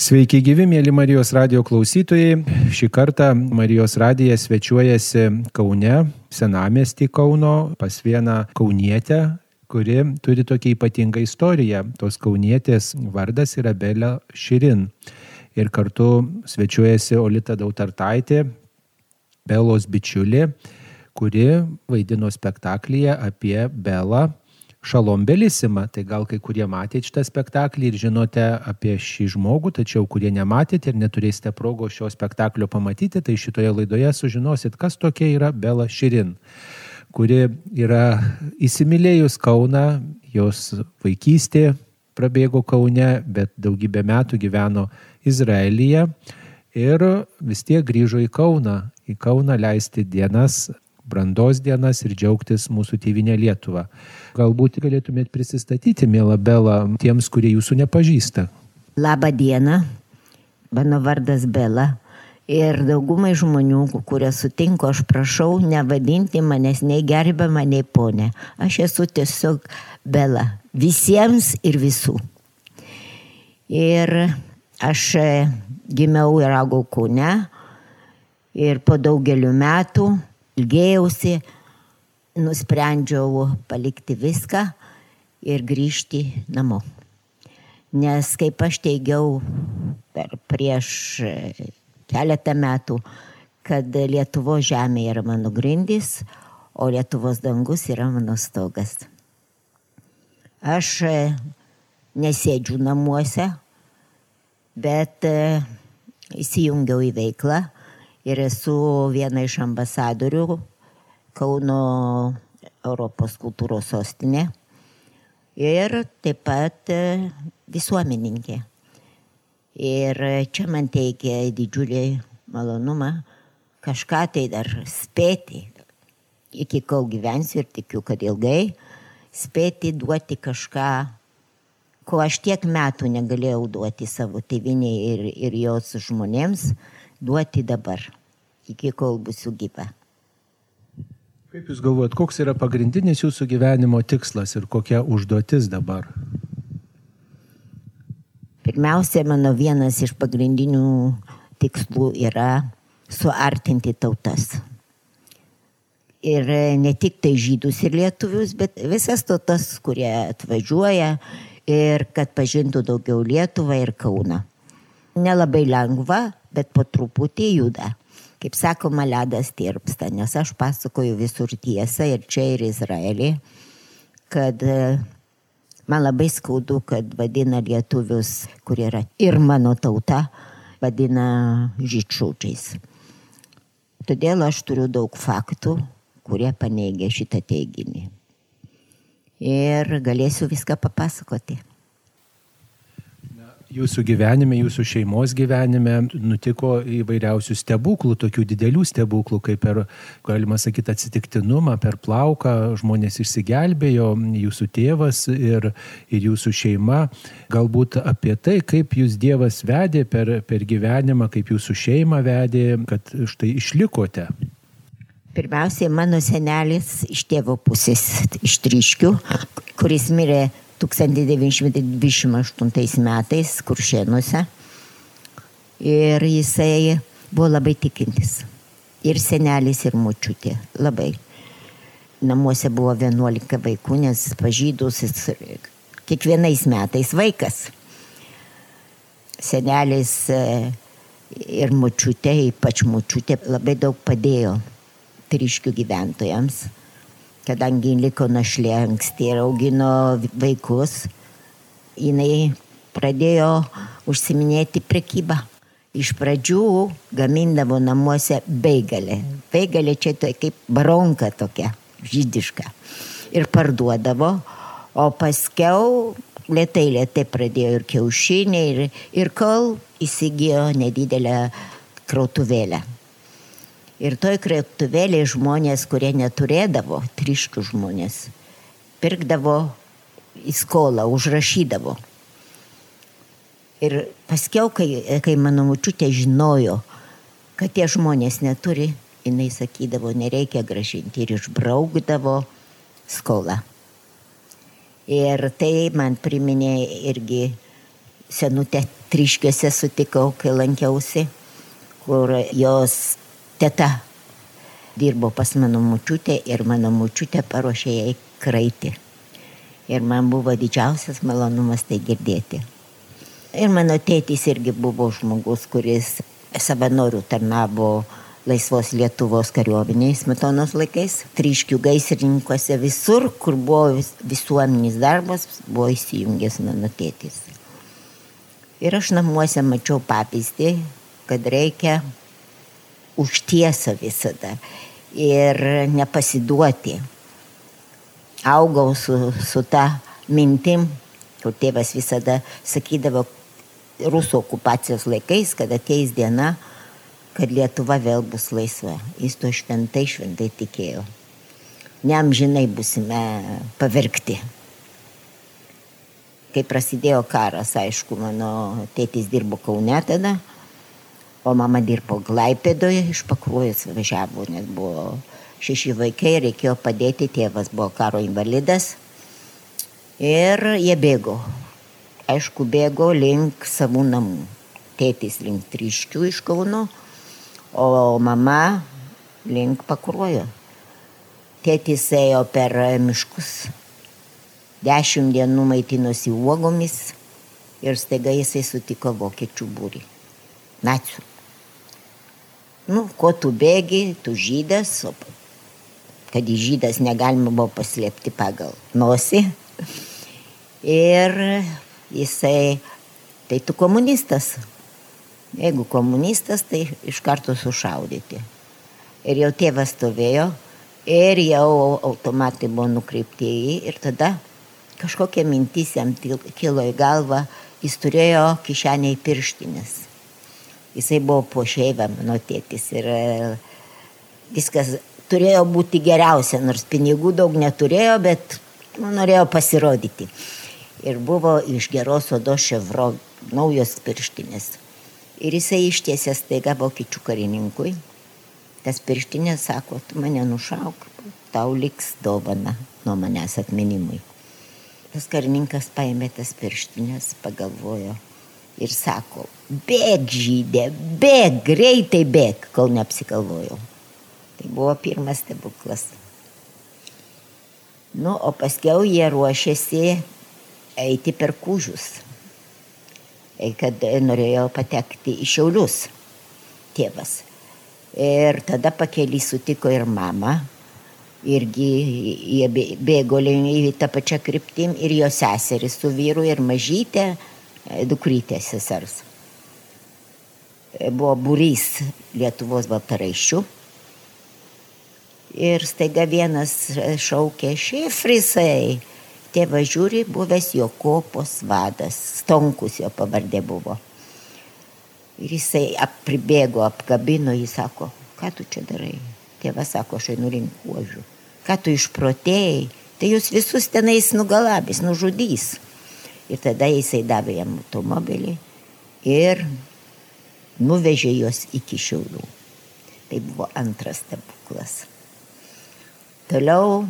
Sveiki gyvi, mėly Marijos radio klausytojai. Šį kartą Marijos radija svečiuojasi Kaune, senamestį Kauno, pas vieną kaunietę, kuri turi tokią ypatingą istoriją. Tos kaunietės vardas yra Belė Širin. Ir kartu svečiuojasi Olita Dautartaitė, Belos bičiulė, kuri vaidino spektaklyje apie Belą Šalom Belisima. Tai gal kai kurie matėte šitą spektaklį ir žinote apie šį žmogų, tačiau kurie nematėte ir neturėsite progos šio spektaklio pamatyti, tai šitoje laidoje sužinosit, kas tokia yra Bela Širin, kuri yra įsimylėjus Kauna, jos vaikystė prabėgo Kaune, bet daugybę metų gyveno Izraelyje ir vis tiek grįžo į Kauną, į Kauną leisti dienas brandos dienas ir džiaugtis mūsų tėvinė Lietuva. Galbūt galėtumėt prisistatyti, mėla Bela, tiems, kurie jūsų nepažįsta. Labą dieną, mano vardas Bela. Ir daugumai žmonių, kurie sutinku, aš prašau nevadinti manęs nei gerbama, nei ponė. Aš esu tiesiog Bela. Visiems ir visų. Ir aš gimiau ir augau Kaune. Ir po daugelių metų ilgėjausi, nusprendžiau palikti viską ir grįžti namo. Nes kaip aš teigiau per prieš keletą metų, kad Lietuvo žemė yra mano grindis, o Lietuvos dangus yra mano stogas. Aš nesėdžiu namuose, bet įsijungiau į veiklą ir esu viena iš ambasadorių Kauno Europos kultūros sostinė ir taip pat visuomeninkė. Ir čia man teikia didžiulį malonumą kažką tai dar spėti, iki kol gyvensiu ir tikiu, kad ilgai, spėti duoti kažką, ko aš tiek metų negalėjau duoti savo tėviniai ir, ir jos žmonėms duoti dabar, iki kol būsiu gyva. Kaip Jūs galvojat, koks yra pagrindinis Jūsų gyvenimo tikslas ir kokia užduotis dabar? Pirmiausia, mano vienas iš pagrindinių tikslų yra suartinti tautas. Ir ne tik tai žydus ir lietuvius, bet visas tautas, kurie atvažiuoja ir kad pažintų daugiau Lietuvą ir Kauną. Nelabai lengva, bet po truputį juda. Kaip sakoma, ledas tirpsta, nes aš pasakoju visur tiesą ir čia ir Izraelį, kad man labai skaudu, kad vadina lietuvius, kurie yra ir mano tauta, vadina žydšūčiais. Todėl aš turiu daug faktų, kurie paneigia šitą teiginį. Ir galėsiu viską papasakoti jūsų gyvenime, jūsų šeimos gyvenime nutiko įvairiausių stebuklų, tokių didelių stebuklų, kaip per, galima sakyti, atsitiktinumą, per plauką žmonės išsigelbėjo, jūsų tėvas ir, ir jūsų šeima. Galbūt apie tai, kaip jūs Dievas vedė per, per gyvenimą, kaip jūsų šeima vedė, kad štai išlikote. Pirmiausiai, mano senelis iš tėvo pusės, iš Triškių, kuris mirė 1928 metais Kuršėnuose. Ir jisai buvo labai tikintis. Ir senelis, ir mučiutė. Labai. Namuose buvo 11 vaikų, nes pažydus jis kiekvienais metais vaikas. Senelis e, ir mučiutė, ypač mučiutė, labai daug padėjo triškių gyventojams kadangi liko našlė anksti ir augino vaikus, jinai pradėjo užsiminėti prekybą. Iš pradžių gamindavo namuose beigalę. Beigalė čia tai kaip baronka tokia, žydiška. Ir parduodavo, o paskiau lietai lietai pradėjo ir kiaušiniai, ir, ir kol įsigijo nedidelę krautuvėlę. Ir toj krektuvėlėje žmonės, kurie neturėdavo, triškių žmonės, pirkdavo į skolą, užrašydavo. Ir paskiau, kai, kai mano mučiutė žinojo, kad tie žmonės neturi, jinai sakydavo, nereikia gražinti ir išbraukdavo skolą. Ir tai man priminė irgi senutę triškiuose sutikau, kai lankiausi, kur jos teta dirbo pas mano mučiutę ir mano mučiutė paruošė jai kraitį. Ir man buvo didžiausias malonumas tai girdėti. Ir mano tėtis irgi buvo žmogus, kuris savanorių tarnavo laisvos Lietuvos kariuomeniais metonos laikais, triškių gaisrininkuose, visur, kur buvo vis, visuomeninis darbas, buvo įsijungęs mano tėtis. Ir aš namuose mačiau pavyzdį, kad reikia už tiesą visada ir nepasiduoti. Augau su, su ta mintim, kur tėvas visada sakydavo rusų okupacijos laikais, kad ateis diena, kad Lietuva vėl bus laisva. Jis to šventai, šventai tikėjo. Neamžinai busime pavirkti. Kai prasidėjo karas, aišku, mano tėtis dirbo Kaune tada, o mama dirbo Glaipėdoje, iš Pakruojus važiavo, nes buvo šeši vaikai, reikėjo padėti, tėvas buvo karo invalidas. Ir jie bėgo. Aišku, bėgo link savų namų. Tėtis link Triškių iš Kauno, o mama link Pakruojo. Tėtis ėjo per miškus, dešimt dienų maitinosi uogomis ir staiga jisai sutiko vokiečių būrį. Nacių. Nu, ko tu bėgi, tu žydas, o kad į žydas negalima buvo paslėpti pagal nosį. Ir jisai, tai tu komunistas. Jeigu komunistas, tai iš karto sušaudyti. Ir jau tėvas stovėjo ir jau automatai buvo nukreipti į jį ir tada kažkokia mintis jam kilo į galvą, jis turėjo kišeniai pirštinės Jisai buvo po šeivą, mano tėtis. Ir e, viskas turėjo būti geriausia, nors pinigų daug neturėjo, bet nu, norėjo pasirodyti. Ir buvo iš geros odos ševro naujos pirštinės. Ir jisai ištiesė staiga vokiečių karininkui. Tas pirštinės sako, tu mane nušauk, tau liks dovana nuo manęs atminimui. Tas karininkas paėmė tas pirštinės, pagalvojo, ir sako, bėg žydė, bėg, greitai bėg, kol neapsikalvojau. Tai buvo pirmas stebuklas. Nu, o paskiau jie ruošėsi eiti per kūžius, kad norėjo patekti į Šiaulius tėvas. Ir tada pakeli sutiko ir mama, irgi jie bėgo į tą pačią kryptim ir jo seseris su vyru ir mažytė dukrytė sesers. Buvo būrys Lietuvos baltaraiščių. Ir staiga vienas šaukė šifrisai. Tėvas žiūri, buvęs jo kopos vadas, Stonkus jo pavardė buvo. Ir jisai pribėgo, apkabino, jis sako, ką tu čia darai? Tėvas sako, aš einu link uožių. Ką tu išprotėjai? Tai jūs visus tenais nugalabys, nužudys. Ir tada jisai davė jam automobilį ir nuvežė juos iki Šiaulių. Tai buvo antras stebuklas. Toliau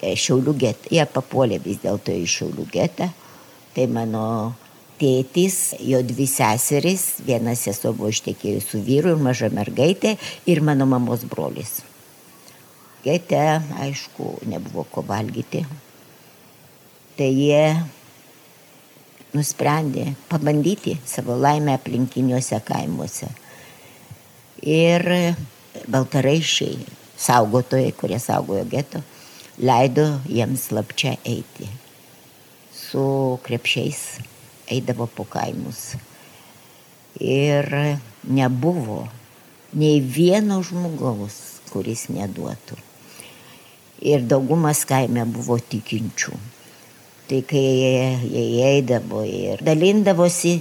e, Šiaulių getą, jie papuolė vis dėlto į Šiaulių getą. Tai mano tėtis, jo dvi seserys, viena sesuo buvo ištekėjusi su vyru ir maža mergaitė ir mano mamos brolis. Gete, aišku, nebuvo ko valgyti. Tai jie nusprendė pabandyti savo laimę aplinkiniuose kaimuose. Ir baltaraišiai, saugotojai, kurie saugojo geto, leido jiems slapčia eiti. Su krepšiais eidavo po kaimus. Ir nebuvo nei vieno žmogaus, kuris neduotų. Ir daugumas kaime buvo tikinčių. Tai kai jie eidavo ir dalindavosi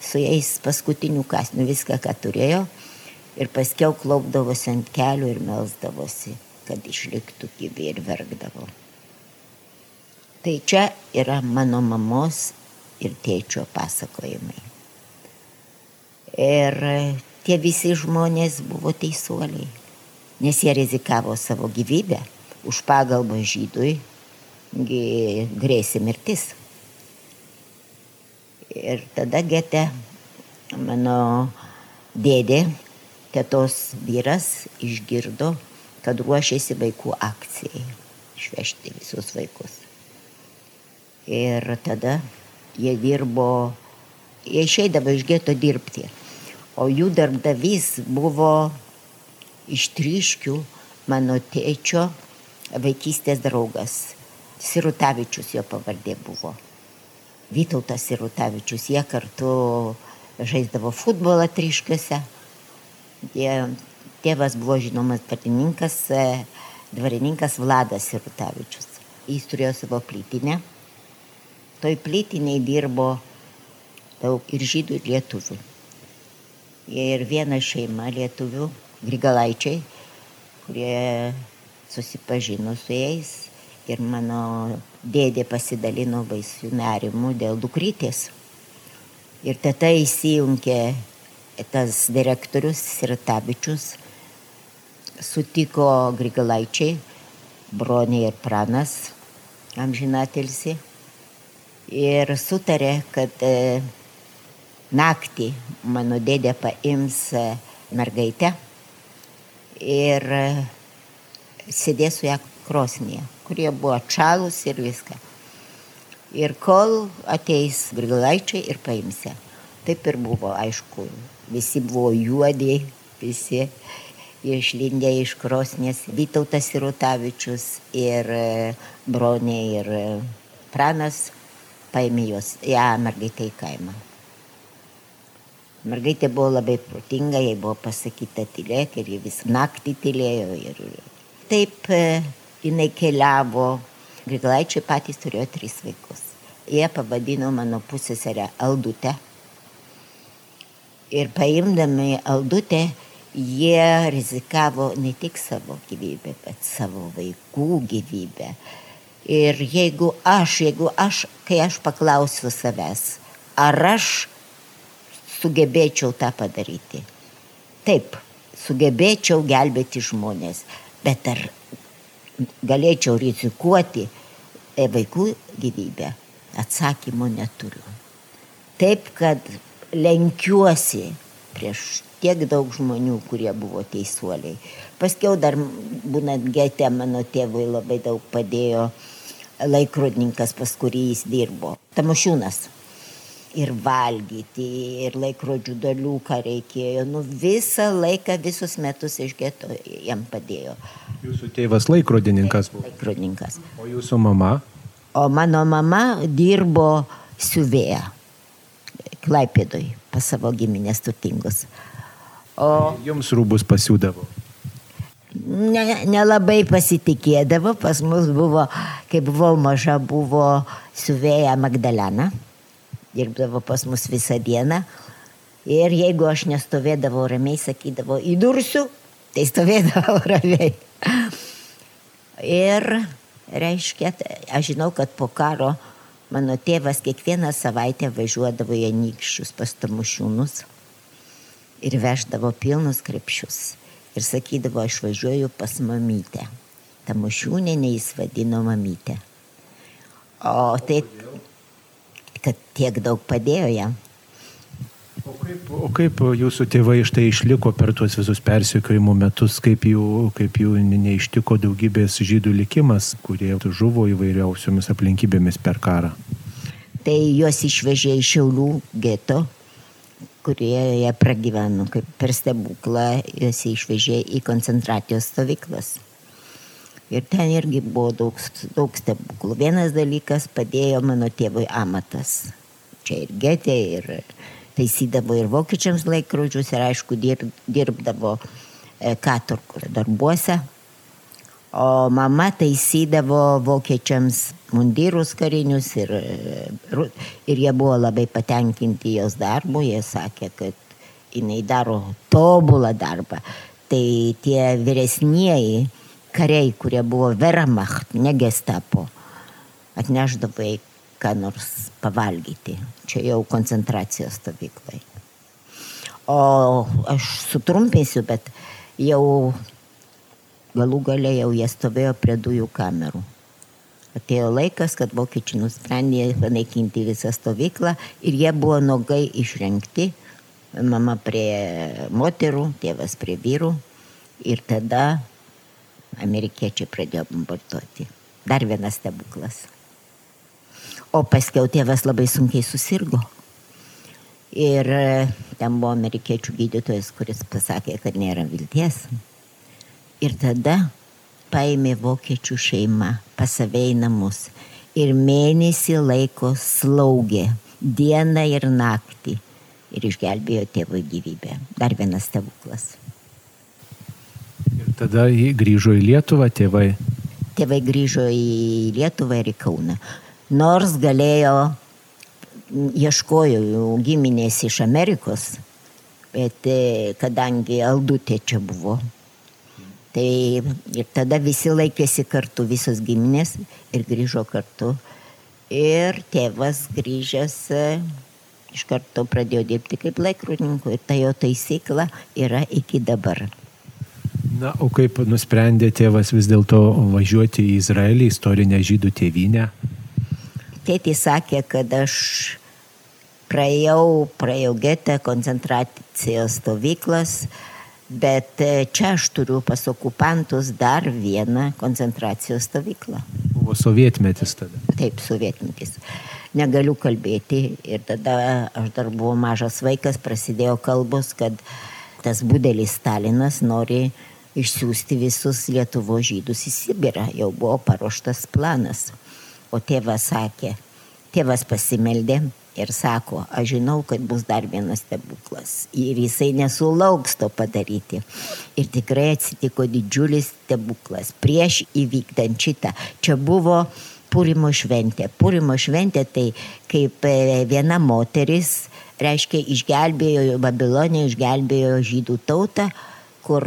su jais paskutinių kasnių viską, ką turėjo. Ir paskiau klaupdavosi ant kelių ir melsdavosi, kad išliktų gyvi ir verkdavo. Tai čia yra mano mamos ir tėčio pasakojimai. Ir tie visi žmonės buvo teisuoliai, nes jie rizikavo savo gyvybę už pagalbą žydui grėsė mirtis. Ir tada gete mano dėdė, tėtos vyras išgirdo, kad ruošiasi vaikų akcijai išvežti visus vaikus. Ir tada jie dirbo, jie išeidavo iš geto dirbti. O jų darbdavys buvo iš tryškių mano tėčio vaikystės draugas. Sirutavičius jo pavardė buvo. Vytautas Sirutavičius, jie kartu žaisdavo futbolą triškiuose. Tėvas buvo žinomas dvarininkas, dvarininkas Vladas Sirutavičius. Jis turėjo savo plytinę. Toj plytiniai dirbo daug ir žydų, ir lietuvių. Ir viena šeima lietuvių, Grigalaičiai, kurie susipažino su jais ir mano dėdė pasidalino baisių nerimų dėl dukrytės. Ir tada įsijungė tas direktorius Sirtavičius, sutiko Grigalaičiai, Bronė ir Pranas, amžinatelsi, ir sutarė, kad e, naktį mano dėdė paims e, mergaitę ir e, sėdės su ją krosnėje, kurie buvo atšalus ir viską. Ir kol ateis grigulaičiai ir paimsia. Taip ir buvo, aišku, visi buvo juodi, visi išlindę iš krosnės, Vytautas ir e, Bronė ir e, Pranas paėmė jos, ją mergaitę į kaimą. Mergaitė buvo labai protinga, jai buvo pasakyta tylėk ir ji vis naktį tylėjo. Ir taip e, jinai keliavo. Grigalaičiai patys turėjo tris vaikus. Jie pavadino mano pusėserę Aldutę. Ir paimdami Aldutę, jie rizikavo ne tik savo gyvybę, bet savo vaikų gyvybę. Ir jeigu aš, jeigu aš, kai aš paklausiu savęs, ar aš sugebėčiau tą padaryti. Taip, sugebėčiau gelbėti žmonės, bet ar galėčiau rizikuoti e, vaikų gyvybę? Atsakymo neturiu. Taip, kad lenkiuosi prieš tiek daug žmonių, kurie buvo teisuoliai. Paskiau dar būnant gete mano tėvui labai daug padėjo laikrodininkas, pas kurį jis dirbo. Tamošiūnas ir valgyti, ir laikrodžių dalių, ką reikėjo. Nu, visą laiką, visus metus iš geto jam padėjo. Jūsų tėvas laikrodininkas buvo? Laikrodininkas. O jūsų mama? O mano mama dirbo siuvėja. Klaipėdoj pas savo giminės turtingus. O jums rūbus pasiūdavo? Nelabai ne, ne pasitikėdavo, pas mus buvo, kai buvau maža, buvo siuvėja Magdalena dirbdavo pas mus visą dieną. Ir jeigu aš nestovėdavau ramiai, sakydavo, įdursiu, tai stovėdavau ramiai. Ir reiškia, aš žinau, kad po karo mano tėvas kiekvieną savaitę važiuodavo į anykščius pas tamušiūnus ir veždavo pilnus krepšius. Ir sakydavo, aš važiuoju pas mamytę. Tamušiūnė jis vadino mamytę. O tai kad tiek daug padėjo jam. O kaip, o kaip jūsų tėvai iš tai išliko per tuos visus persiekojimo metus, kaip jų, kaip jų neištiko daugybės žydų likimas, kurie žuvo įvairiausiomis aplinkybėmis per karą? Tai juos išvežė iš Šiaulių geto, kurie jie pragyveno kaip per stebuklą, juos išvežė į koncentracijos stovyklas. Ir ten irgi buvo daug, daug stebuklų. Vienas dalykas padėjo mano tėvui amatas. Čia ir getė, ir taisydavo ir vokiečiams laikrodžius, ir aišku, dirb, dirbdavo e, katurkų darbuose. O mama taisydavo vokiečiams mundyrus karinius ir, e, ir jie buvo labai patenkinti jos darbu. Jie sakė, kad jinai daro tobulą darbą. Tai tie vyresnieji kariai, kurie buvo Wehrmacht, ne gestapo, atneždavo į ką nors pavalgyti. Čia jau koncentracijos stovyklai. O aš sutrumpinsiu, bet jau galų gale jau jie stovėjo prie dujų kamerų. Atėjo laikas, kad vokiečiai nusprendė panaikinti visą stovyklą ir jie buvo nogai išrengti Mama prie moterų, tėvas prie vyrų. Ir tada amerikiečiai pradėjo bombarduoti. Dar vienas stebuklas. O paskiau tėvas labai sunkiai susirgo. Ir e, ten buvo amerikiečių gydytojas, kuris pasakė, kad nėra vilties. Ir tada paėmė vokiečių šeimą pas save į namus. Ir mėnesį laiko slaugė dieną ir naktį. Ir išgelbėjo tėvo gyvybę. Dar vienas stebuklas. Tada jį grįžo į Lietuvą tėvai. Tėvai grįžo į Lietuvą ir į Kauną. Nors galėjo, ieškojo jų giminės iš Amerikos, bet e, kadangi Aldutė čia buvo, tai ir tada visi laikėsi kartu, visos giminės ir grįžo kartu. Ir tėvas grįžęs e, iš karto pradėjo dirbti kaip laikrodininku ir ta jo taisykla yra iki dabar. Na, o kaip nusprendė tėvas vis dėlto važiuoti į Izraelį, istorinę žydų tėvynę? Tėtis sakė, kad aš praėjau, praėjau getą koncentracijos stovyklas, bet e, čia aš turiu pas okupantus dar vieną koncentracijos stovyklą. Buvo sovietmetis tada. Taip, sovietmetis. Negaliu kalbėti ir tada aš dar buvau mažas vaikas, prasidėjo kalbos, kad tas budelis Stalinas nori išsiųsti visus Lietuvo žydus į Sibirą. Jau buvo paruoštas planas. O tėvas sakė, tėvas pasimeldė ir sako, aš žinau, kad bus dar vienas stebuklas. Ir jisai nesulauks to padaryti. Ir tikrai atsitiko didžiulis stebuklas. Prieš įvykdant šitą. Čia buvo Purimo šventė. Purimo šventė tai kaip e, viena moteris, reiškia, išgelbėjo Babilonę, išgelbėjo žydų tautą kur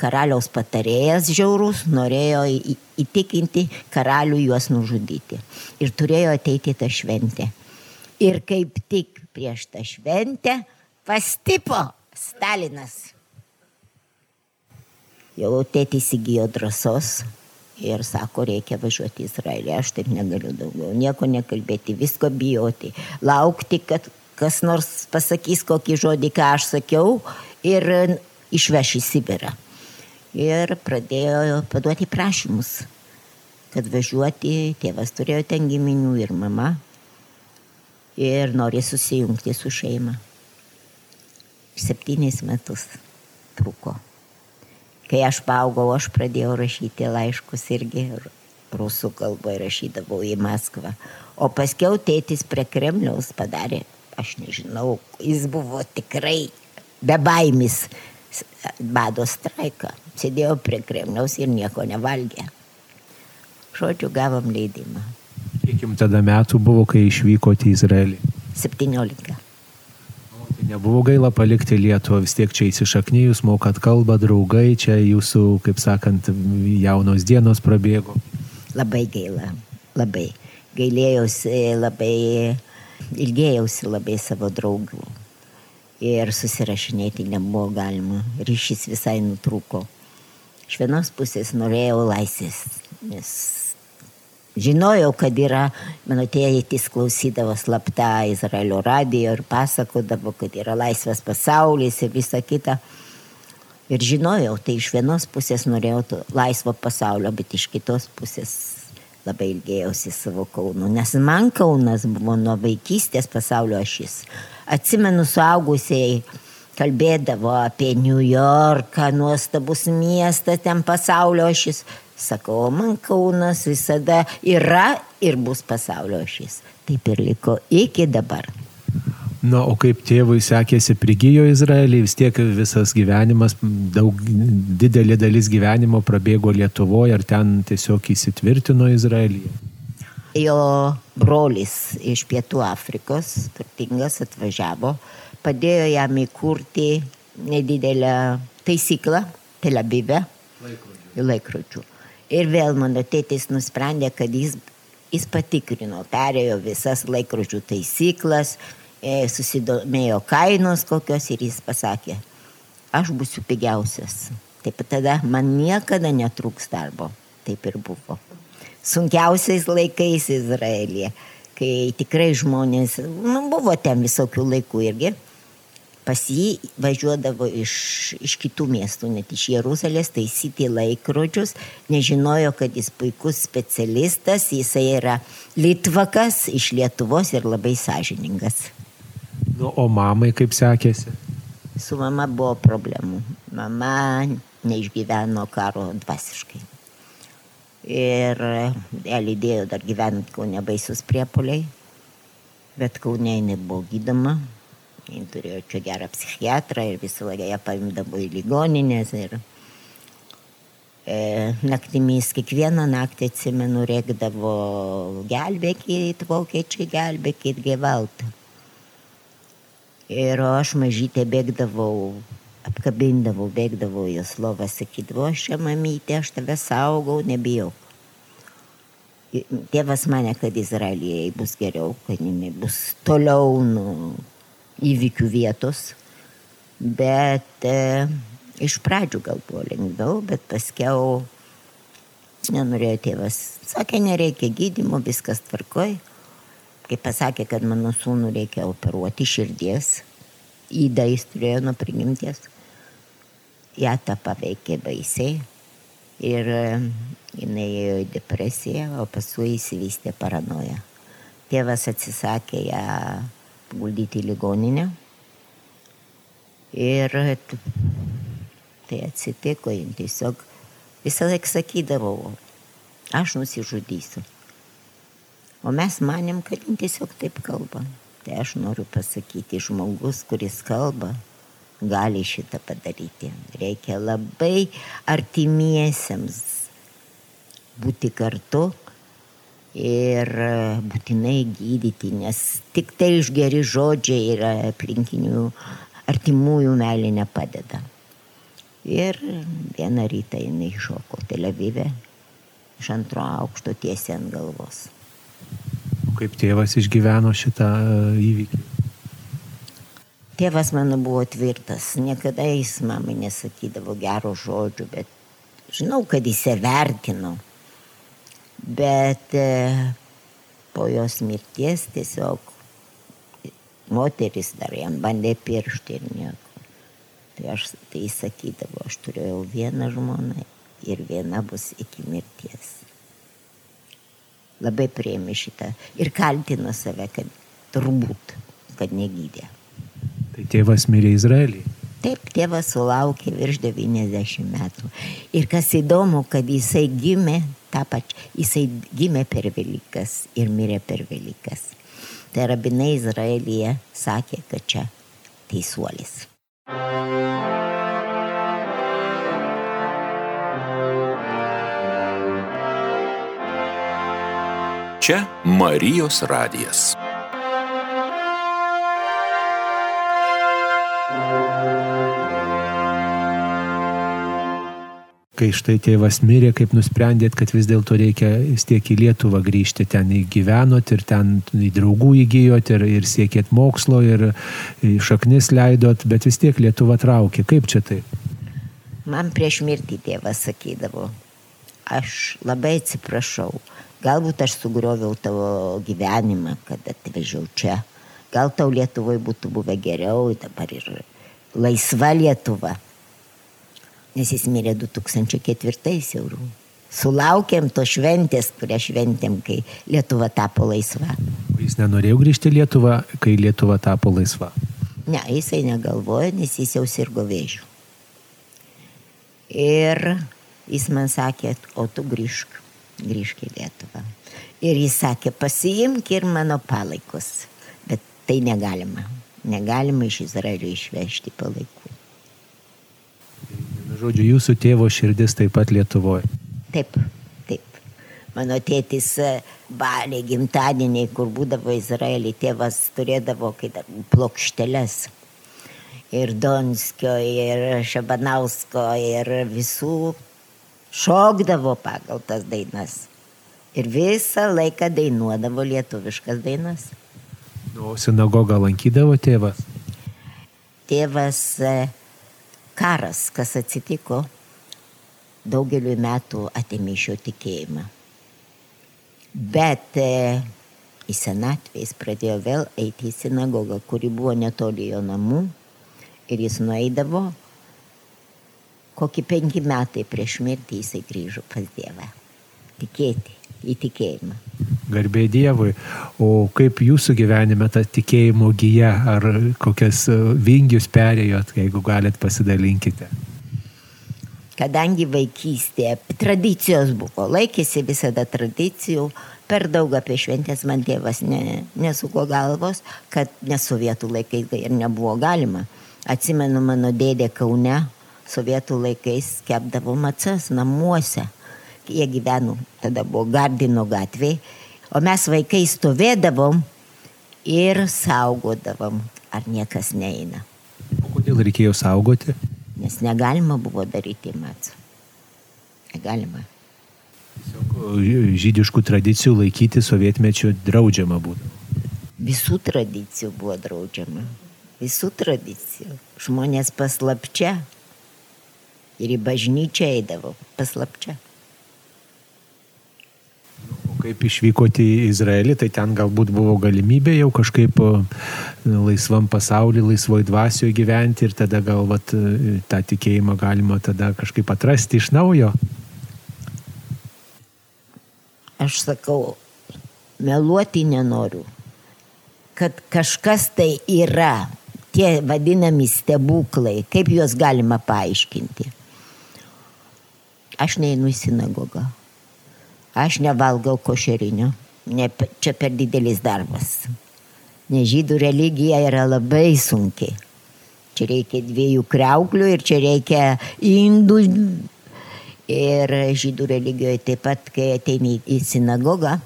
karaliaus patarėjas žiaurus norėjo įtikinti karalių juos nužudyti. Ir turėjo ateiti tą šventę. Ir kaip tik prieš tą šventę pastipo Stalinas. Jau tėtis įgyjo drąsos ir sako, reikia važiuoti į Izraelį. Aš taip negaliu daugiau nieko nekalbėti, visko bijoti, laukti, kad kas nors pasakys kokį žodį, ką aš sakiau ir išveš į Sibirą. Ir pradėjo paduoti prašymus, kad važiuoti, tėvas turėjo ten giminių ir mama. Ir nori susijungti su šeima. Septynis metus truko. Kai aš paaugau, aš pradėjau rašyti laiškus irgi rusų kalboje rašydavau į Maskvą. O paskiau tėtis prie Kremliaus padarė, aš nežinau, jis buvo tikrai bebaimis bado straiką. Sėdėjo prie Kremliaus ir nieko nevalgė. Žodžiu, gavom leidimą. Kiek jums tada metų buvo, kai išvykote į Izraelį? 17. O, tai nebuvo gaila palikti Lietuvą, vis tiek čia įsišaknyjus, mokat kalbą, draugai, čia jūsų, kaip sakant, jaunos dienos prabėgo. Labai gaila, labai. Gailėjausi, labai ilgėjausi labai savo draugų ir susirašinėti nebuvo galima. Ryšys visai nutrūko. Iš vienos pusės norėjau laisvės, nes žinojau, kad yra, mano tėtis klausydavo slapta Izraelio radijo ir pasakodavo, kad yra laisvas pasaulis ir visa kita. Ir žinojau, tai iš vienos pusės norėjau laisvo pasaulio, bet iš kitos pusės labai ilgėjausi savo Kaunu, nes man Kaunas buvo nuo vaikystės pasaulio ašis. Atsimenu, suaugusiai kalbėdavo apie New Yorką, nuostabus miestas, ten pasaulio ašis. Sakau, man Kaunas visada yra ir bus pasaulio ašis. Taip ir liko iki dabar. Na, o kaip tėvui sekėsi prigijo Izraelį, vis tiek visas gyvenimas, daug, didelė dalis gyvenimo prabėgo Lietuvoje, ar ten tiesiog įsitvirtino Izraelyje? Jo brolis iš Pietų Afrikos, turtingas, atvažiavo, padėjo jam įkurti nedidelę taisyklą Tel Avive laikrodžių. laikrodžių. Ir vėl mano tėtis nusprendė, kad jis, jis patikrino, perėjo visas laikrodžių taisyklas, susidomėjo kainos kokios ir jis pasakė, aš būsiu pigiausias. Taip tada man niekada netrūks darbo. Taip ir buvo. Sunkiausiais laikais Izraelėje, kai tikrai žmonės, nu, buvo ten visokių laikų irgi, pas jį važiuodavo iš, iš kitų miestų, net iš Jeruzalės, taisyti laikrodžius, nežinojo, kad jis puikus specialistas, jisai yra Litvakas iš Lietuvos ir labai sąžiningas. Nu, o mamai kaip sekėsi? Su mama buvo problemų. Mama neišgyveno karo dvasiškai. Ir ją lydėjo dar gyvenant Kaune baisus priepoliai, bet Kaune jinai buvo gydama, jin turėjo čia gerą psichiatrą ir visą laiką ją paimdavo į ligoninės. Ir e, naktimis kiekvieną naktį atsimenu, rėkdavo gelbėkit, vokiečiai gelbėkit, gyvaltą. Ir aš mažytė bėgdavau apkabindavau, bėgdavau jos lovą, sakydavau, aš čia mamytė, aš tave saugau, nebijau. Tėvas mane, kad Izraelyje bus geriau, kad jinai bus toliau nuo įvykių vietos, bet e, iš pradžių gal buvo lengviau, bet paskiau nenorėjo tėvas. Sakė, nereikia gydimo, viskas tvarkoj. Kai pasakė, kad mano sūnų reikia operuoti širdies, įdą jis turėjo nuo prigimties. Ja tą paveikė baisiai ir jinai ėjo į depresiją, o paskui įsivystė paranoja. Tėvas atsisakė ją guldyti į ligoninę ir tai atsitiko, jin tiesiog visą laiką sakydavau, aš nusižudysiu. O mes manėm, kad tiesiog taip kalba. Tai aš noriu pasakyti, žmogus, kuris kalba, gali šitą padaryti. Reikia labai artimiesiems būti kartu ir būtinai gydyti, nes tik tai iš geri žodžiai ir aplinkinių artimųjų meilė nepadeda. Ir vieną rytą jinai šoko Tel Avive iš antro aukšto tiesiai ant galvos. Kaip tėvas išgyveno šitą e, įvykį? Tėvas mano buvo tvirtas, niekada jis mamai nesakydavo gero žodžių, bet žinau, kad jis įvertino. Bet e, po jos mirties tiesiog moteris dar jam bandė piršti ir nieko. Tai aš tai sakydavau, aš turėjau vieną žmoną ir viena bus iki mirties labai prieimė šitą ir kaltino save, kad turbūt, kad negydė. Tai tėvas mirė Izraelį. Taip, tėvas sulaukė virš 90 metų. Ir kas įdomu, kad jisai gimė tą pačią, jisai gimė per Velykas ir mirė per Velykas. Tai rabinai Izraelyje sakė, kad čia teisuolis. Čia Marijos radijas. Kai štai tėvas mirė, kaip nusprendėt, kad vis dėlto reikia vis tiek į Lietuvą grįžti, ten įgyvenot ir ten į draugų įgyjot ir, ir siekėt mokslo ir šaknis leidot, bet vis tiek Lietuva traukė. Kaip čia tai? Man prieš mirtį tėvas sakydavo, aš labai atsiprašau, Galbūt aš sugrioviau tavo gyvenimą, kad atvežiau čia. Gal tau Lietuvoje būtų buvę geriau, dabar ir laisva Lietuva. Nes jis mirė 2004 eurų. Sulaukėm to šventės, kurią šventėm, kai Lietuva tapo laisva. O jis nenorėjo grįžti į Lietuvą, kai Lietuva tapo laisva? Ne, jisai negalvojo, nes jis jau sirgo vėžių. Ir jis man sakė, o tu grįžk grįžk į Lietuvą. Ir jis sakė, pasiimk ir mano palaikus. Bet tai negalima. Negalima iš Izraelio išvežti palaikų. Žodžiu, jūsų tėvo širdis taip pat Lietuvoje. Taip, taip. Mano tėtis balė gimtadieniai, kur būdavo Izraelį, tėvas turėdavo kaip plokšteles. Ir Donskio, ir Šabanausko, ir visų šokdavo pagal tas dainas. Ir visą laiką dainuodavo lietuviškas dainas. O sinagogą lankydavo tėvas? Tėvas e, karas, kas atsitiko, daugeliu metų atėmė iš jo tikėjimą. Bet e, į senatvę jis pradėjo vėl eiti į sinagogą, kuri buvo netoli jo namų. Ir jis nueidavo, kokį penki metai prieš mirtį jisai grįžo pas Dievą. Tikėti, į tikėjimą. Garbė Dievui. O kaip jūsų gyvenime ta tikėjimo gyja, ar kokias e, vingius perėjot, jeigu galit pasidalinkite? Kadangi vaikystėje tradicijos buvo, laikėsi visada tradicijų, per daug apie šventės man tėvas ne, nesuko galvos, kad nesovietų laikais ir nebuvo galima. Atsimenu, mano dėdė Kaune sovietų laikais kepdavo macas namuose. Jie gyveno, tada buvo Gardino gatvė, o mes vaikai stovėdavom ir saugodavom, ar niekas neina. O kodėl reikėjo saugoti? Nes negalima buvo daryti macų. Negalima. Tiesiog žydiškų tradicijų laikyti sovietmečių draudžiama būtų. Visų tradicijų buvo draudžiama. Visų tradicijų. Žmonės paslapčia. Ir į bažnyčią eidavo paslapčia. O kaip išvykote į Izraelį, tai ten galbūt buvo galimybė jau kažkaip laisvam pasaulyje, laisvoj dvasioje gyventi ir tada gal vat, e, tą tikėjimą galima tada kažkaip atrasti iš naujo. Aš sakau, meluoti nenoriu, kad kažkas tai yra, tie vadinami stebuklai, kaip juos galima paaiškinti. Aš neinu į sinagogą. Aš nevalgau košerinio. Ne, čia per didelis darbas. Nes žydų religija yra labai sunki. Čia reikia dviejų kreuklių ir čia reikia indų. Ir žydų religijoje taip pat, kai ateini į sinagogą,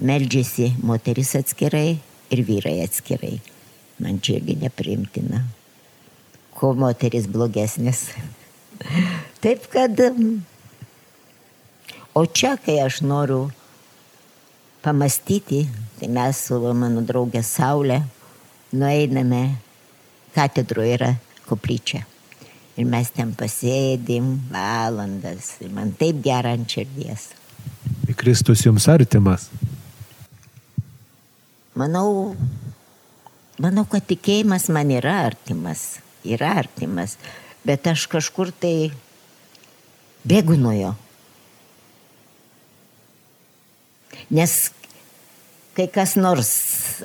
meldžiasi moteris atskirai ir vyrai atskirai. Man čia irgi nepriimtina. Ko moteris blogesnės. Taip kad O čia, kai aš noriu pamastyti, tai mes su mano draugė Saulė nueiname, katedroje yra koplyčia. Ir mes ten pasėdim valandas. Ir man taip gera ant širdies. Kristus jums artimas. Manau, manau, kad tikėjimas man yra artimas. Yra artimas. Bet aš kažkur tai bėgu nuo jo. Nes kai kas nors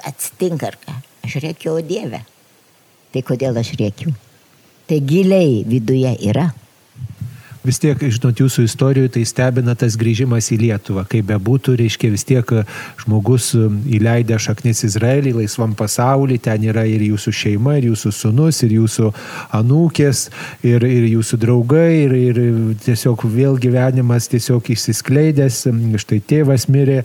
atsitinka ar ką, aš rėkiu, o Dieve. Tai kodėl aš rėkiu? Tai giliai viduje yra. Vis tiek, žinot, jūsų istorijoje tai stebina tas grįžimas į Lietuvą. Kaip bebūtų, reiškia vis tiek žmogus įleidė šaknis Izraelį, laisvam pasaulį, ten yra ir jūsų šeima, ir jūsų sunus, ir jūsų anūkės, ir, ir jūsų draugai, ir, ir tiesiog vėl gyvenimas tiesiog išsiskleidęs, štai tėvas mirė,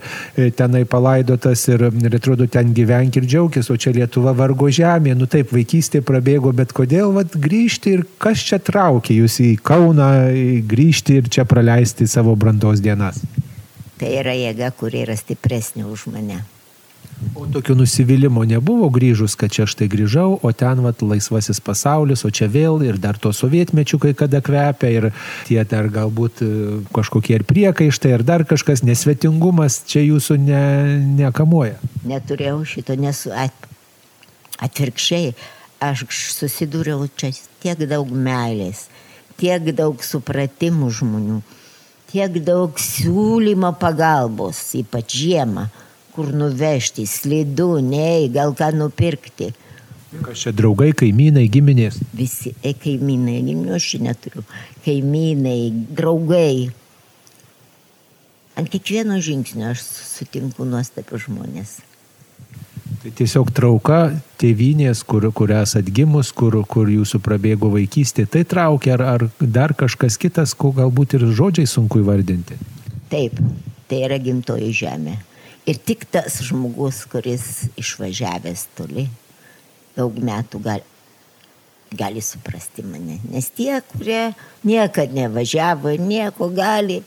tenai palaidotas ir, ir atrodo ten gyvenk ir džiaugtis, o čia Lietuva vargo žemė, nu taip, vaikystė prabėgo, bet kodėl vat, grįžti ir kas čia traukia jūs į Kauną, grįžti ir čia praleisti savo brandos dienas? Tai yra jėga, kuri yra stipresnė už mane. O tokio nusivylimo nebuvo grįžus, kad čia štai grįžau, o ten vat laisvasis pasaulis, o čia vėl ir dar to sovietmečių kai kada kvepia ir tie dar galbūt kažkokie ir priekaištai, ir dar kažkas nesvetingumas čia jūsų ne, nekamuoja. Neturėjau šito, nesu at, atvirkščiai. Aš susidūriau čia tiek daug meilės, tiek daug supratimų žmonių, tiek daug siūlymo pagalbos, ypač žiemą, kur nuvežti, slidu, nei, gal ką nupirkti. Kas čia draugai, kaimynai, giminės? Visi, e, kaimynai, giminių aš neturiu, kaimynai, draugai. Ant kiekvieno žingsnio aš sutinku nuostabius žmonės. Tai tiesiog trauka tėvynės, kur, kur esat gimus, kur, kur jūsų prabėgo vaikystė, tai traukia, ar, ar dar kažkas kitas, ko galbūt ir žodžiai sunku įvardinti. Taip, tai yra gimtoji žemė. Ir tik tas žmogus, kuris išvažiavęs toli, daug metų gali, gali suprasti mane. Nes tie, kurie niekada nevažiavo ir nieko gali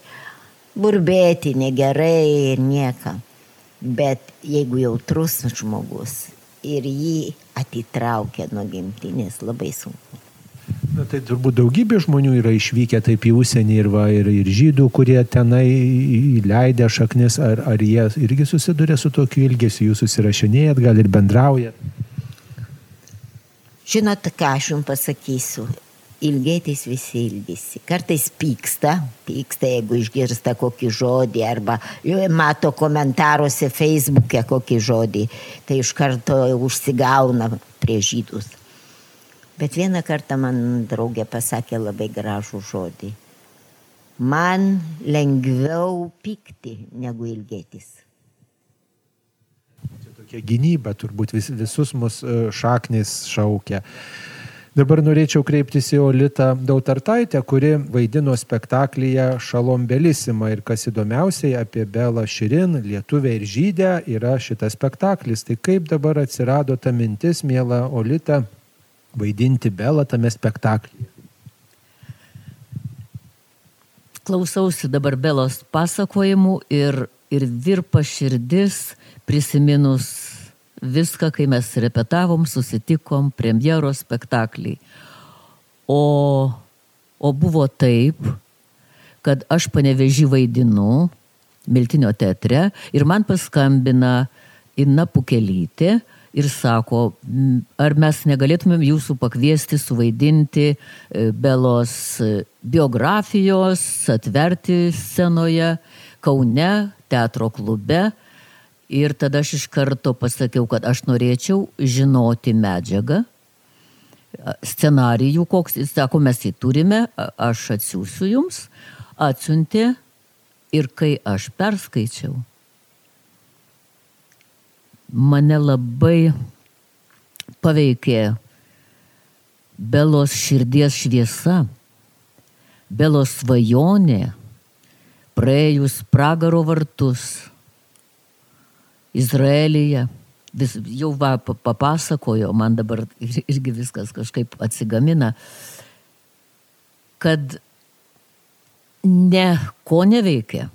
burbėti negerai ir nieko. Bet jeigu jautrus žmogus ir jį atitraukia nuo gimtinės, labai sunku. Na tai turbūt daugybė žmonių yra išvykę taip į užsienį ir, va, ir, ir žydų, kurie tenai įleidę šaknis, ar, ar jie irgi susiduria su tokiu ilgesiu, jūs susirašinėjat, gal ir bendraujat. Žinot, ką aš jums pasakysiu. Ilgėtis visi ilgisi. Kartais pyksta, pyksta, jeigu išgirsta kokį žodį arba mato komentaruose Facebook'e kokį žodį, tai iš karto užsigauna prie žydus. Bet vieną kartą man draugė pasakė labai gražų žodį. Man lengviau pykti negu ilgėtis. Čia tokia gynyba turbūt vis, visus mus e, šaknis šaukia. Dabar norėčiau kreiptis į Olitą Dautartaitę, kuri vaidino spektaklyje Šalom Belisima ir kas įdomiausiai apie Belą Širin, lietuvę ir žydę yra šitas spektaklis. Tai kaip dabar atsirado ta mintis, mėla Olita, vaidinti Belą tame spektaklyje? Klausausi dabar Belos pasakojimų ir, ir virpa širdis prisiminus viską, kai mes repetavom, susitikom premjeros spektaklį. O, o buvo taip, kad aš panevežį vaidinu Miltinio teatre ir man paskambina Inna Pukelytė ir sako, ar mes negalėtumėm jūsų pakviesti suvaidinti e, Belos e, biografijos, atverti scenoje Kaune, teatro klube Ir tada aš iš karto pasakiau, kad aš norėčiau žinoti medžiagą, scenarijų, koks jis sako, mes jį turime, aš atsiųsiu jums, atsiuntė ir kai aš perskaičiau, mane labai paveikė Belos širdies šviesa, Belos svajonė, praėjus pragaro vartus Izraelyje. Vis, jau va, papasakojo, man dabar irgi viskas kažkaip atsigamina, kad ne ko neveikia,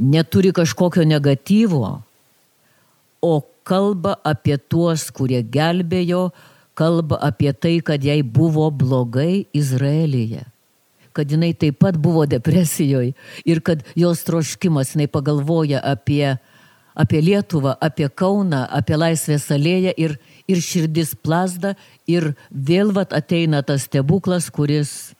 neturi kažkokio negatyvo, o kalba apie tuos, kurie gelbėjo, kalba apie tai, kad jai buvo blogai Izraelyje kad jinai taip pat buvo depresijoje ir kad jos troškimas, jinai pagalvoja apie apie Lietuvą, apie Kauną, apie Laisvės alėją ir, ir širdis plasda ir vėl vat ateina tas stebuklas, kuris,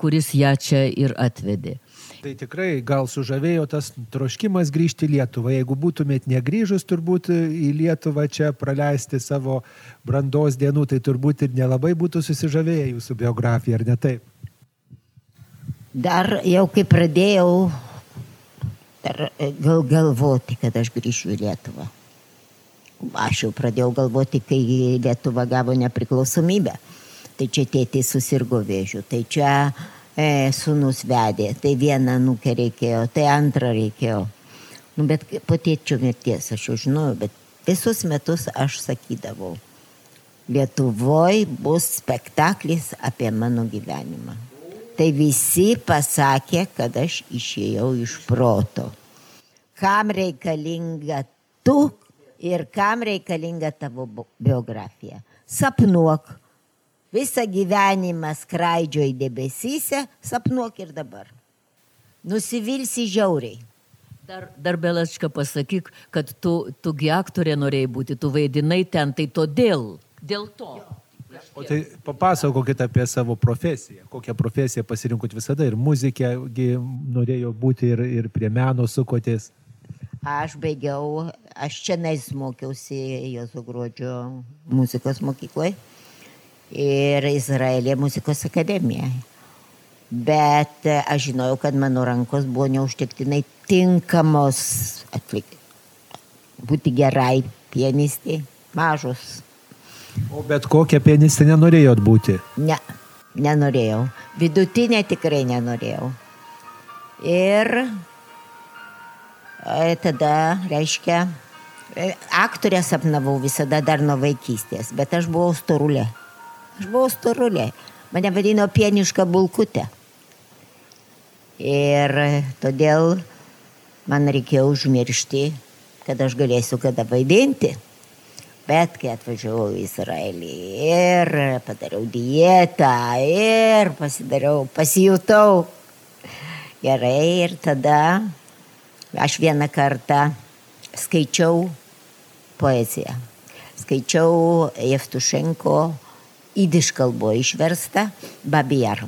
kuris ją čia ir atvedė. Tai tikrai gal sužavėjo tas troškimas grįžti į Lietuvą. Jeigu būtumėt negryžus turbūt į Lietuvą čia praleisti savo brandos dienų, tai turbūt ir nelabai būtų susižavėję jūsų biografija, ar ne taip? Dar jau kai pradėjau dar e, gal galvoti, kad aš grįšiu į Lietuvą. Aš jau pradėjau galvoti, kai Lietuva gavo nepriklausomybę. Tai čia tėtė susirgo vėžių, tai čia e, sunus vedė, tai vieną nukę reikėjo, tai antrą reikėjo. Nu, bet po tėčio mirties aš jau žinojau, bet visus metus aš sakydavau, Lietuvoje bus spektaklis apie mano gyvenimą tai visi pasakė, kad aš išėjau iš proto. Kam reikalinga tu ir kam reikalinga tavo biografija. Sapnuok. Visą gyvenimą skraidžioji debesyse, sapnuok ir dabar. Nusivilsi žiauriai. Dar, dar Belačka pasakyk, kad tu, tugi aktorė norėjai būti, tu vaidinai ten, tai todėl, dėl to. Jo. O tai papasakokit apie savo profesiją. Kokią profesiją pasirinkot visada ir muzikė norėjo būti ir, ir prie meno sukotės. Aš baigiau, aš čia mokiausi Jozo Gruodžio muzikos mokykloje ir Izraelė muzikos akademijoje. Bet aš žinojau, kad mano rankos buvo neužtektinai tinkamos atlikti, būti gerai pianistė, mažos O bet kokią pianistę nenorėjot būti? Ne, nenorėjau. Vidutinė tikrai nenorėjau. Ir e, tada, reiškia, e, aktorę sapnavau visada dar nuo vaikystės, bet aš buvau storulė. Aš buvau storulė. Mane vadino pienišką bulkutę. Ir todėl man reikėjo užmiršti, kad aš galėsiu kada vaidinti. Bet kai atvažiavau į Izraelį ir padariau dietą ir pasidariau, pasijutau gerai ir tada aš vieną kartą skaičiau poeziją. skaičiau Jeftušenko įdiš kalbo išversta Babijar.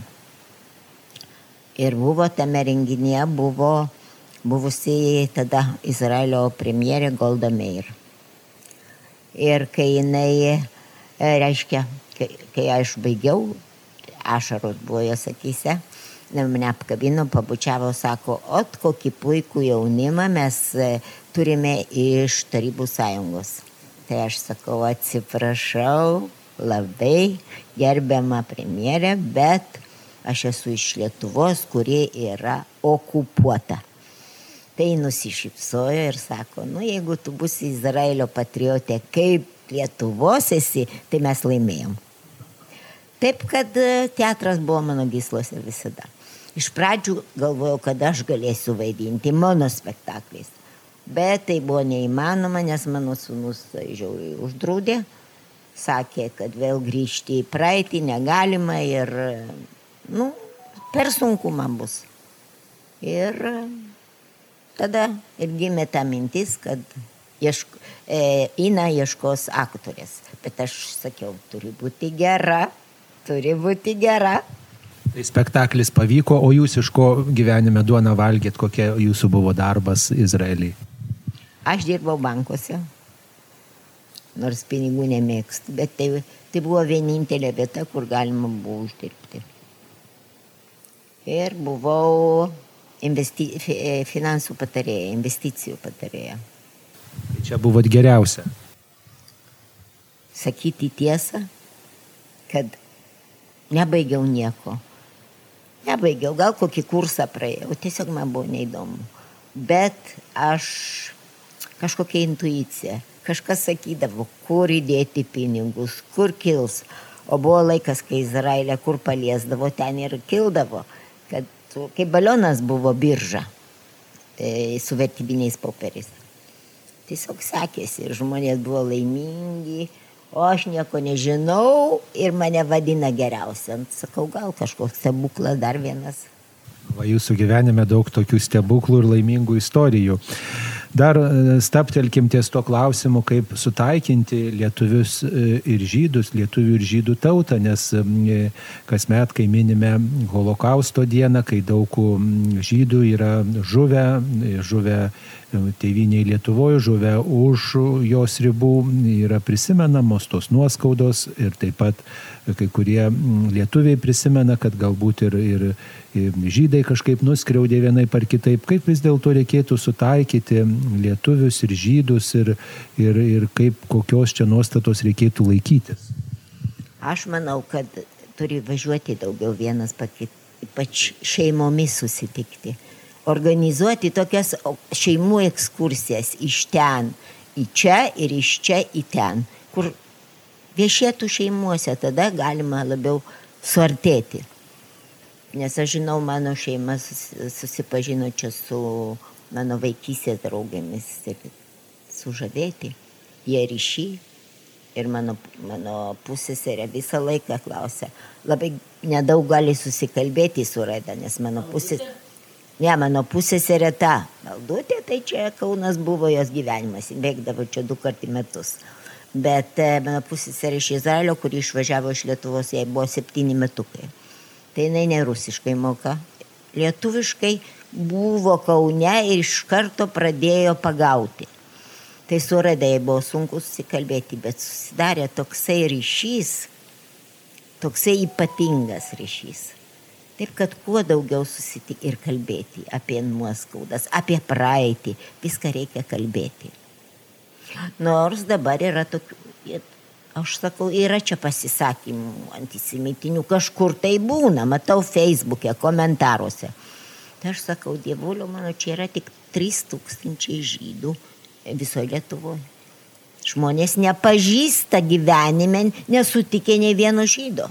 Ir buvo tame renginėje, buvo buvusi tada Izraelio premjerė Golda Meir. Ir kai jinai, e, reiškia, kai, kai aš baigiau, ašaros buvo jos akise, mane apkabino, pabučiavo, sako, ot kokį puikų jaunimą mes e, turime iš Tarybų sąjungos. Tai aš sakau, atsiprašau, labai gerbiama premjerė, bet aš esu iš Lietuvos, kuri yra okupuota. Tai nusišypsojo ir sako, nu jeigu tu būsi Izraelio patriotė, kaip Lietuvos esi, tai mes laimėjom. Taip, kad e, teatras buvo mano gyslose visada. Iš pradžių galvojau, kad aš galėsiu vaidinti mano spektakliais. Bet tai buvo neįmanoma, nes mano sunus žiauriai uždraudė. Sakė, kad vėl grįžti į praeitį negalima ir, nu, per sunku man bus. Ir tada ir gimė ta mintis, kad ieško, e, Ina ieškos aktorės. Bet aš sakiau, turi būti gera, turi būti gera. Tai spektaklis pavyko, o jūs iš ko gyvenime duona valgėt, kokia jūsų buvo darbas Izraeliai? Aš dirbau bankuose, nors pinigų nemėgstu, bet tai, tai buvo vienintelė vieta, kur galima buvo uždirbti. Ir buvau investi, finansų patarėja, investicijų patarėja. Tai čia buvot geriausia. Sakyti tiesą, kad nebaigiau nieko. Nebaigiau, gal kokį kursą praėjau, tiesiog man buvo neįdomu. Bet aš kažkokia intuicija, kažkas sakydavo, kur įdėti pinigus, kur kils. O buvo laikas, kai Izraelė kur paliesdavo, ten ir kildavo su, kaip balionas buvo birža e, su vertybiniais popieriais. Tiesiog sekėsi ir žmonės buvo laimingi, o aš nieko nežinau ir mane vadina geriausia. Sakau, gal kažkoks stebuklas dar vienas. Va, jūsų gyvenime daug tokių stebuklų ir laimingų istorijų. Dar e, staptelkim ties to klausimu, kaip sutaikinti lietuvius e, ir žydus, lietuvių ir žydų tautą, nes e, kasmet, kai minime holokausto dieną, kai daug žydų yra žuvę, žuvę tėviniai Lietuvoje, žuvę už jos ribų, yra prisimenamos tos nuoskaudos ir taip pat kai kurie lietuviai prisimena, kad galbūt ir, ir, ir žydai kažkaip nuskriaudė vienai par kitaip. Kaip vis dėlto reikėtų sutaikyti lietuvius ir žydus ir, ir, ir kaip kokios čia nuostatos reikėtų laikytis? Aš manau, kad turi važiuoti daugiau vienas pakit, ypač šeimomis susitikti organizuoti tokias šeimų ekskursijas iš ten į čia ir iš čia į ten, kur viešėtų šeimuose, tada galima labiau suartėti. Nes aš žinau, mano šeima susipažino čia su mano vaikysės draugėmis ir sužavėti. Jie ryšį ir mano, mano pusėserė visą laiką klausia. Labai nedaug gali susikalbėti su Raida, nes mano pusėserė Ne, mano pusėserė ta. Maldutė, tai čia Kaunas buvo jos gyvenimas. Bėgdavo čia du kart į metus. Bet e, mano pusėserė iš Izraelio, kuri išvažiavo iš Lietuvos, jai buvo septyni metukai. Tai jinai ne rusiškai moka. Lietuviškai buvo Kaune ir iš karto pradėjo pagauti. Tai su Radai buvo sunku susikalbėti, bet susidarė toksai ryšys, toksai ypatingas ryšys. Taip kad kuo daugiau susitikti ir kalbėti apie nuoskaudas, apie praeitį, viską reikia kalbėti. Nors dabar yra tokių, aš sakau, yra čia pasisakymų antisemitinių, kažkur tai būna, matau Facebook'e, komentaruose. Tai aš sakau, dievulio mano, čia yra tik 3000 žydų visoje Lietuvoje. Žmonės nepažįsta gyvenime, nesutikė ne vieno žydo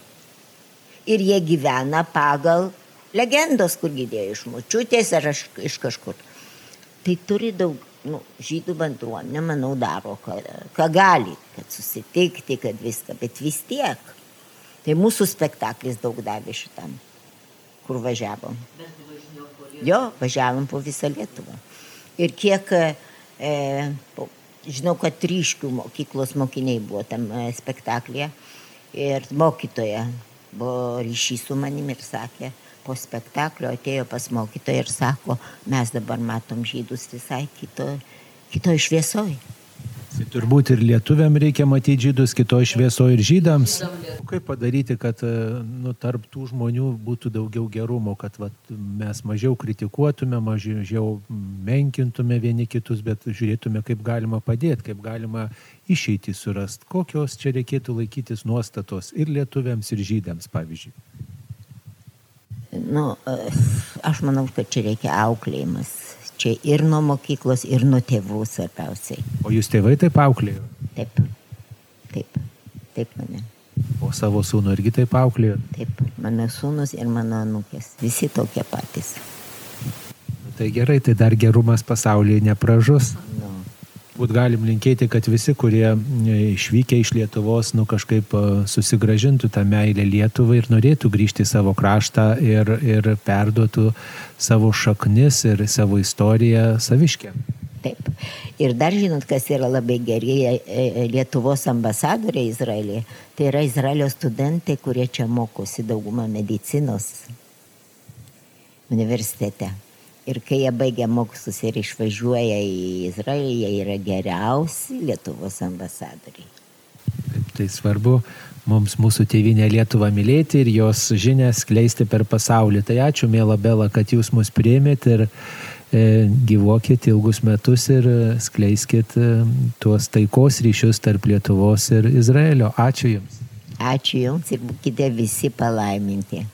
ir jie gyvena pagal legendos, kur girdėjo iš mučiutės ar iš, iš kažkur. Tai turi daug, nu, žydų bendruomenė, manau, daro, ką, ką gali, kad susitikti, kad viską, bet vis tiek. Tai mūsų spektaklis daug davė šitam, kur važiavom. Jo, važiavom po visą Lietuvą. Ir kiek e, po žinau, kad ryškių mokyklos mokiniai buvo tam e, spektaklyje ir mokytoja buvo ryšys su manimi ir sakė, po spektaklio atėjo pas mokytoją ir sako, mes dabar matom žydus visai kito, kito šviesoj. Tai turbūt ir lietuviam reikia matyti žydus kitoje šviesoje ir žydams. Kaip padaryti, kad e, nu, tarp tų žmonių būtų daugiau gerumo, kad vat, mes mažiau kritikuotume, mažiau menkintume vieni kitus, bet žiūrėtume, kaip galima padėti, kaip galima išeiti surasti, kokios čia reikėtų laikytis nuostatos ir lietuviams, ir žydams, pavyzdžiui. Nu, e, aš manau, kad čia reikia auklėjimas čia ir nuo mokyklos, ir nuo tėvų svarbiausiai. O jūs tėvai taip auklėjo? Taip, taip, taip mane. O savo sūnų irgi taip auklėjo? Taip, mano sūnus ir mano anukės, visi tokie patys. Nu, tai gerai, tai dar gerumas pasaulyje nepražus. Nu, Būt galim linkėti, kad visi, kurie e, išvykę iš Lietuvos, nu kažkaip e, susigražintų tą meilę Lietuvai ir norėtų grįžti į savo kraštą ir, ir perduotų savo šaknis ir savo istoriją saviškę. taip. Ir dar žinot, kas yra labai geri e, Lietuvos ambasadoriai Izraelėje. Tai yra Izraelio studentai, kurie čia mokosi daugumą medicinos universitete. Ir kai jie baigia mokslus ir išvažiuoja į Izraelį, jie yra geriausi Lietuvos ambasadoriai. Taip, tai svarbu mums mūsų tėvinę Lietuvą mylėti ir jos žinią skleisti per pasaulį. Tai ačiū, mėla Bela, kad jūs mus priemėt ir e, gyvokit ilgus metus ir skleiskit e, tuos taikos ryšius tarp Lietuvos ir Izraelio. Ačiū Jums. Ačiū Jums ir būkite visi palaiminti.